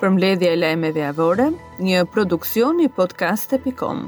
Përmbledhja e lajmeve javore, një produksion i podcast.com.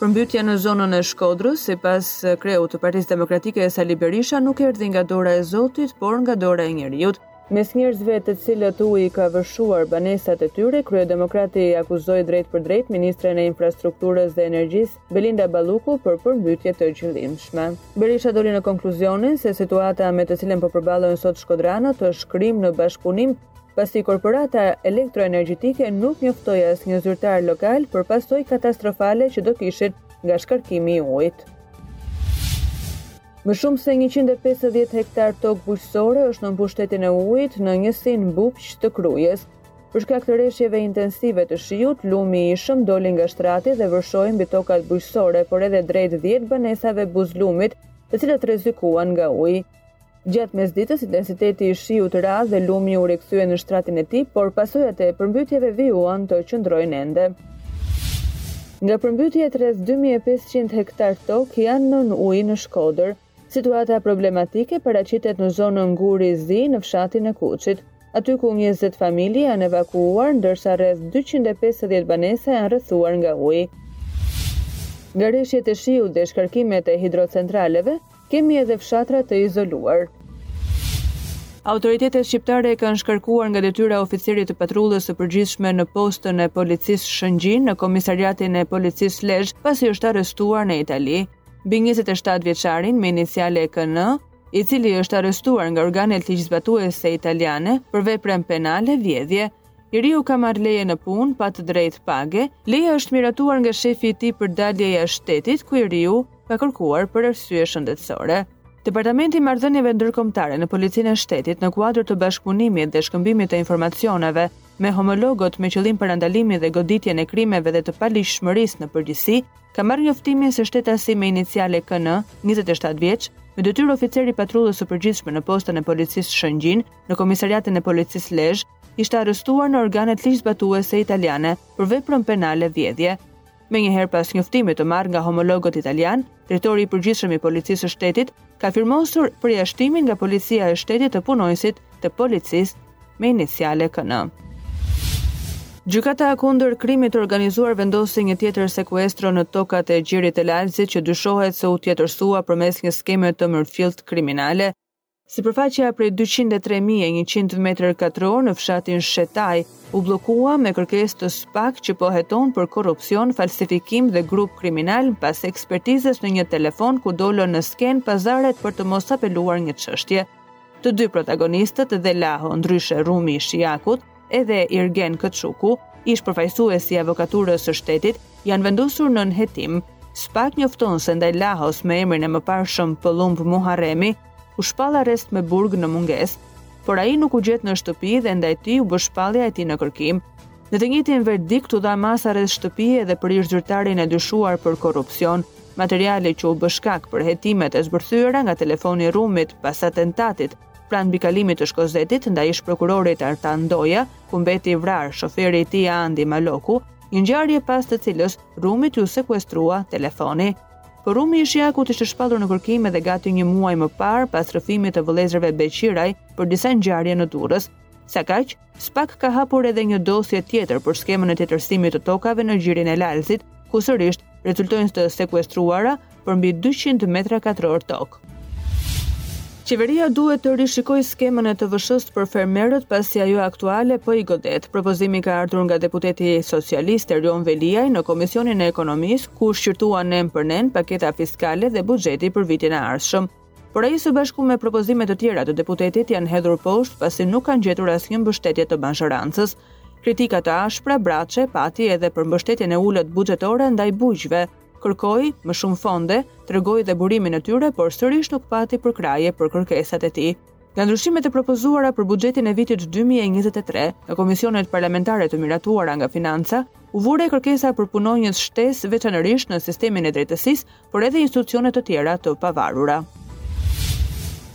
Përmbytja në zonën e Shkodrës, sipas kreut të Partisë Demokratike Sali Berisha, nuk erdhi nga dora e Zotit, por nga dora e njeriut. Mes njerëzve të cilët uji ka vërshuar banesat e tyre, kryedemokrati akuzoi drejtpërdrejt ministren e infrastrukturës dhe energjisë, Belinda Balluku për përmbytje të qëllimshme. Berisha doli në konkluzionin se situata me të cilën po përballen sot shkodranët është krim në bashkëpunim pasi korporata elektroenergjetike nuk njoftoi asnjë zyrtar lokal për pasojat katastrofale që do kishin nga shkarkimi i ujit. Më shumë se 150 hektar tokë bujqësore është në pushtetin e ujit në njësinë Bubq të Krujës. Për shkak të reshjeve intensive të shiut, lumi Ishëm doli nga shtrati dhe vërshoi mbi tokat bujqësore, por edhe drejt 10 banesave buzë lumit, të cilat rrezikuan nga uji. Gjatë mesditës, intensiteti i shiut ra dhe lumi u rikthye në shtratin e tij, por pasojat e përmbytjeve vijuan të qëndrojnë ende. Nga përmbytjet rreth 2500 hektarë tokë janë nën ujë në Shkodër. Situata problematike paraqitet në zonën Guri i Zi në fshatin e Kuçit, aty ku njëzet familje janë evakuuar, ndërsa rreth dyqind e pesëdhjetë banesa janë rrethuar nga uji. Nga reshjet e shiut dhe shkarkimet e hidrocentraleve, kemi edhe fshatra të izoluar. Autoritetet shqiptare e kanë shkarkuar nga detyra oficerit të Patrullës së Përgjithshme në postën e Policisë Shëngjin në Komisariatin e Policisë Lezhë, pasi është arrestuar në Itali. mbi njëzet e shtatë vjeçarin me iniciale KN, i cili është arrestuar nga organet ligjzbatuese italiane për veprën penale vjedhje. I riu ka marrë leje në punë pa të drejtë page, leja është miratuar nga shefi i tij për dalje jashtë shtetit, ku i riu ka kërkuar për arsye shëndetësore. Departamenti i Marrëdhënieve Ndërkombëtare në Policinë e Shtetit në kuadër të bashkëpunimit dhe shkëmbimit të informacioneve me homologët me qëllim parandalimin dhe goditjen e krimeve dhe të paligjshmërisë në përgjithësi, Ka marrë njoftimin se shtetasi me iniciale KN, njëzet e shtatë vjeç, me detyrë oficer i Patrullës së Përgjithshme në Postën e Policisë Shëngjin, në Komisariatin e Policisë Lezhë, ishte arrestuar në organet ligjzbatuese italiane për veprën penale vjedhje. Menjëherë pas njoftimit të marrë nga homologët italianë, Drejtori i Përgjithshëm i Policisë së Shtetit, ka firmosur përjashtimin nga Policia e Shtetit të punonjësit të policisë me iniciale KN. Gjykata kundër krimit të organizuar vendosi një tjetër sekuestro në tokat e Gjirit të Lalzit që dyshohet se u tjetërsua përmes një skeme të mirëfilltë kriminale. Sipërfaqja prej 203.100 metër katrorë në fshatin Shetaj, U bllokua me kërkesë të spak që po heton për korrupsion, falsifikim dhe grup kriminal pas ekspertizës në një telefon ku dolën në skenë pazaret për të mos apeluar një çështje. Të dy protagonistët dhe Laho, ndryshe Rrumi i Shijakut, edhe Irgen Këçuku, ish përfaqësues i Avokaturës së Shtetit, janë vendosur nën hetim. Spak njofton se ndaj Lahos me emrin e mëparshëm Pëllumb Muharremi u shpall arrest me burg në mungesë, por ai nuk u gjet në shtëpi dhe ndaj tij u bë shpallja e tij në kërkim. Në të njëjtin verdikt u dha masë arrest shtëpie edhe për ish-zyrtarin e dyshuar për korrupsion, materiali që u bë shkak për hetimet e zbërthyera nga telefoni i Rrumit pas atentatit pranë mbikalimit të Shkozetit ndaj ish-prokurorit Arjan Ndoja, ku mbeti i vrarë shoferi i tij Andi Maloku, një ngjarje pas të cilës Rrumit iu sekuestrua telefoni. Rrumi i Shijakut ishte shpallur në kërkim edhe gati një muaj më parë pas rrëfimit të vëllezërve Beqiraj për disa ngjarje në Durrës. Sakaq, spak ka hapur edhe një dosje tjetër për skemën e tjetërsimit të tokave në gjirin e Lalzit, ku sërisht rezultojnë të sekuestruara përmbi dyqind metra katrorë tokë. Qeveria duhet të rishikojë skemën e TVSH-së për fermerët pasi ajo aktuale po i godet. Propozimi ka ardhur nga deputeti socialist Erion Veliaj në Komisionin e Ekonomisë, ku u shqyrtua nen për nen paketa fiskale dhe buxheti për vitin e ardhshëm. Por ai së bashku me propozime të tjera të deputetit janë hedhur poshtë pasi nuk kanë gjetur asnjë mbështetje të mazhorancës. Kritika të ashpra Braçe pati edhe për mbështetjen e ulët buxhetore ndaj bujqve. kërkoi më shumë fonde, tregoi dhe burimin e tyre, por sërish nuk pati përkrahje për kërkesat e tij. Nga ndryshimet e propozuara për buxhetin e vitit 2023, në komisionet parlamentare të miratuara nga Financa, u vu re kërkesa për punonjës shtesë veçanërisht në sistemin e drejtësisë, por edhe institucione të tjera të pavarura.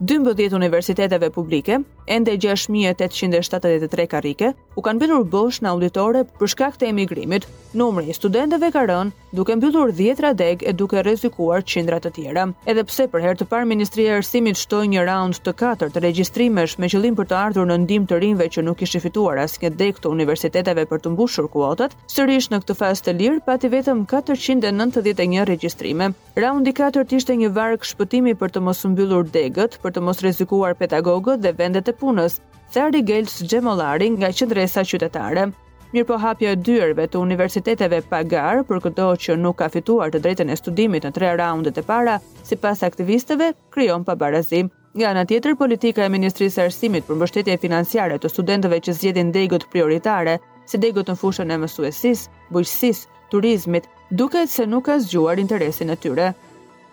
12 universiteteve publike, ende 6873 karrike, u kanë mbetur bosh në auditore për shkak të emigrimit, Numri i studentëve ka rënë, duke mbyllur dhjetëra degë e duke rrezikuar qindra të tjera. Edhe pse për herë të parë Ministria e Arsimit shtoi një raund të katërt regjistrimesh me qëllim për të ardhur në ndihmë të rinjve që nuk kishin fituar asnjë degë të universiteteve për të mbushur kuotat, sërish në këtë fazë të lirë pati vetëm katërqind e nëntëdhjetë e një regjistrime. Raundi i katërt ishte një varkë shpëtimi për të mos mbyllur degët, për të mos rrezikuar pedagogët dhe vendet e punës, tha Rigels Xhemollari nga Qëndresa Qytetare. Mirëpo hapja e dyerve të universiteteve pa garë për këdo që nuk ka fituar të drejtën e studimit në tre raundet e para, sipas aktivistëve, krijon pabarazi. Nga ana tjetër, politika e Ministrisë së Arsimit për mbështetje financiare të studentëve që zgjedhin degët prioritare, si degët në fushën e mësuesisë, bujqësisë, turizmit, duket se nuk ka zgjuar interesin e tyre.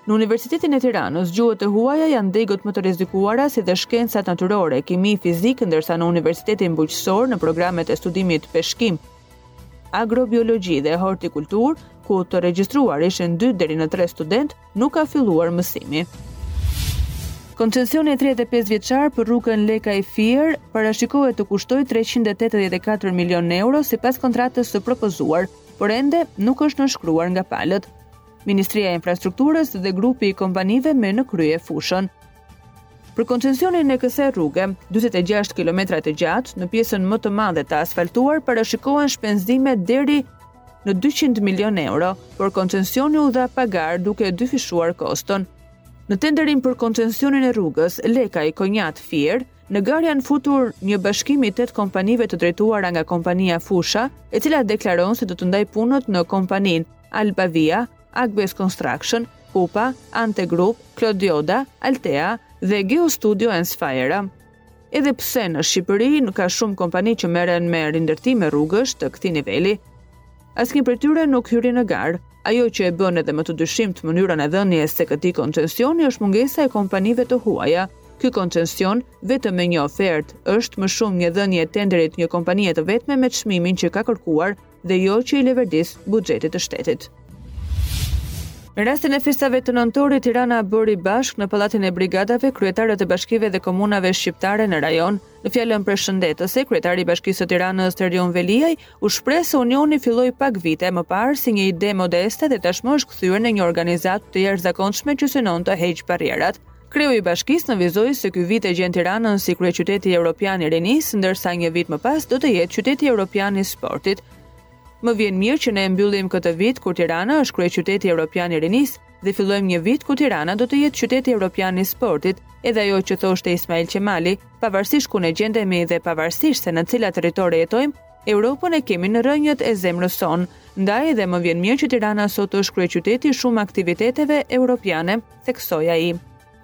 Në Universitetin e Tiranës, gjuhët e huaja janë degët më të rrezikuara si dhe shkencat natyrore, kimi, fizikë, ndërsa në Universitetin Bujqësor në programet e studimit peshkim, agrobiologji dhe hortikulturë, ku të regjistruar ishin 2 deri në 3 studentë, nuk ka filluar mësimi. Koncensioni 35 vjeçar për rrugën Lekaj Fier parashikohet të kushtojë 384 milionë euro sipas kontratës së propozuar, por ende nuk është nënshkruar nga palët. Ministria e Infrastrukturës dhe grupi i kompanive me në krye Fushën. Për koncensionin e kësaj rruge, 46 km të gjatë, në pjesën më të madhe të asfaltuar, parashikohen shpenzime deri në 200 milion euro, por koncensioni u dha pa garë duke e dyfishuar koston. Në tenderin për koncensionin e rrugës, Lekaj Konjat Fier, në garë janë futur një bashkim i tetë kompanive të drejtuara nga kompania Fusha, e cila deklaron se do të ndajë punët me kompaninë, Albavia, Agbes Construction, Kupa, Ante Group, Klodioda, Altea dhe Geo Studio and Sphaera. Edhe pse në Shqipëri nuk ka shumë kompani që merren me rindërtime rrugësh të këtij niveli, asnjë prej tyre nuk hyri në garë. Ajo që e bën edhe më të dyshimtë mënyrën e dhënies së këtij koncensioni është mungesa e kompanive të huaja. Ky koncension vetëm me një ofertë është më shumë një dhënie e tenderit një kompanie të vetme me çmimin që ka kërkuar dhe jo që i leverdis buxhetit të shtetit. Me rastin e festave të nëntorit Tirana bëri bashkë në Pallatin e Brigadave kryetarët e bashkive dhe komunave shqiptare në rajon. Në fjalën përshëndetëse, kryetari i Bashkisë së Tiranës Erion Veliaj u shpreh se unioni filloi pak vite më parë si një ide modeste dhe tashmë është kthyer në një organizatë të jashtëzakonshme që synon të heqë barrierat. Kreu i bashkisë nënvizoi se ky vit e gjen Tiranën si kryeqyteti evropian i rinisë, ndërsa një vit më pas do të jetë qyteti evropian i sportit. Më vjen mirë që ne e mbyllim këtë vit kur Tirana është kryeqyteti evropian i rinisë dhe fillojmë një vit kur Tirana do të jetë qyteti evropian i sportit, edhe ajo që thoshte Ismail Qemali, pavarësisht ku ne gjendemi dhe pavarësisht se në cilat territore jetojmë, Europën e kemi në rrënjët e zemrës sonë, ndaj edhe më vjen mirë që Tirana sot është kryeqyteti i shumë aktiviteteve evropiane. theksoi ai.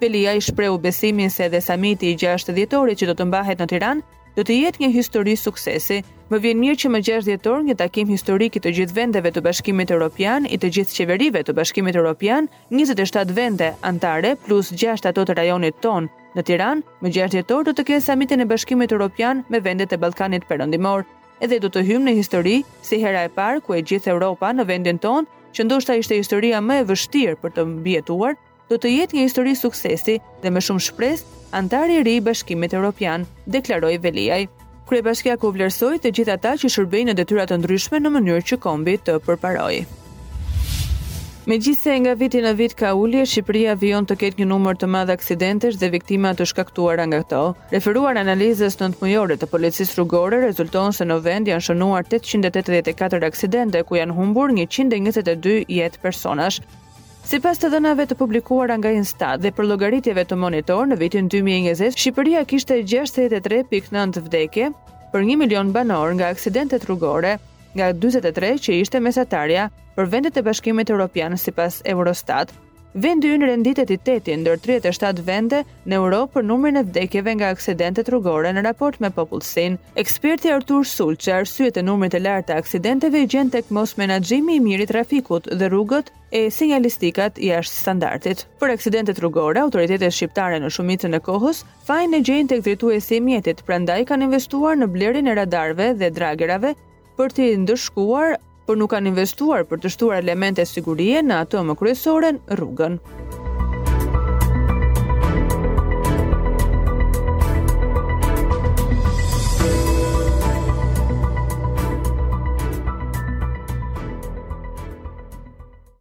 Veliaj shprehu besimin se edhe samiti i gjashtë dhjetorit që do të mbahet në Tiranë do të jetë një histori suksesi. Më vjen mirë që më 6 dhjetor një takim historik i të gjithë vendeve të Bashkimit Europian, i të gjithë qeverive të Bashkimit Europian, 27 vende anëtare plus 6 ato të rajonit tonë në Tiranë, më 6 dhjetor do të kenë samitin e Bashkimit Europian me vendet e Ballkanit Perëndimor. dhe do të hyjmë në histori si hera e parë ku e gjithë Europa në vendin tonë, që ndoshta ishte historia më e vështirë për të mbijetuar, do të jetë një histori suksesi dhe me shumë shpresë anëtari i ri i Bashkimit Evropian, deklaroi Veliaj. Kryebashkiaku vlerësoi të gjithë ata që shërbejnë në detyra të ndryshme në mënyrë që kombi të përparojë. Megjithëse nga viti në vit ka ulje, Shqipëria vijon të ketë një numër të madh aksidentesh dhe viktima të shkaktuara nga këto. Referuar analizës nëntëmujore të Policisë Rrugore, rezulton se në vend janë shënuar tetëqind e tetëdhjetë e katër aksidente ku janë humbur njëqind e njëzet e dy jetë personash. Sipas të dhënave të publikuara nga Instat dhe përllogaritjeve të Monitor në vitin dy mijë e njëzet, Shqipëria kishte gjashtëdhjetë e tre pikë nëntë vdekje për një milion banorë nga aksidentet rrugore. nga dyzet e tre që ishte mesatarja për vendet e Bashkimit Europian sipas Eurostat, vendi ynë renditet i teti ndër 37 vende në Europë për numrin e vdekjeve nga aksidentet rrugore në raport me popullsinë. Eksperti Artur Sulçe arsyet e numrit të lartë të aksidenteve i gjen tek mosmenaxhimi i mirë i trafikut dhe rrugët e sinjalistikat jashtë standardit. Për aksidentet rrugore, autoritetet shqiptare në shumicën e kohës Fajin e gjejnë tek drejtuesi i mjetit, prandaj kanë investuar në blerjen e radarëve dhe dragerave për t'i ndëshkuar, por nuk kanë investuar për të shtuar elemente sigurie në atë më kryesoren, rrugën.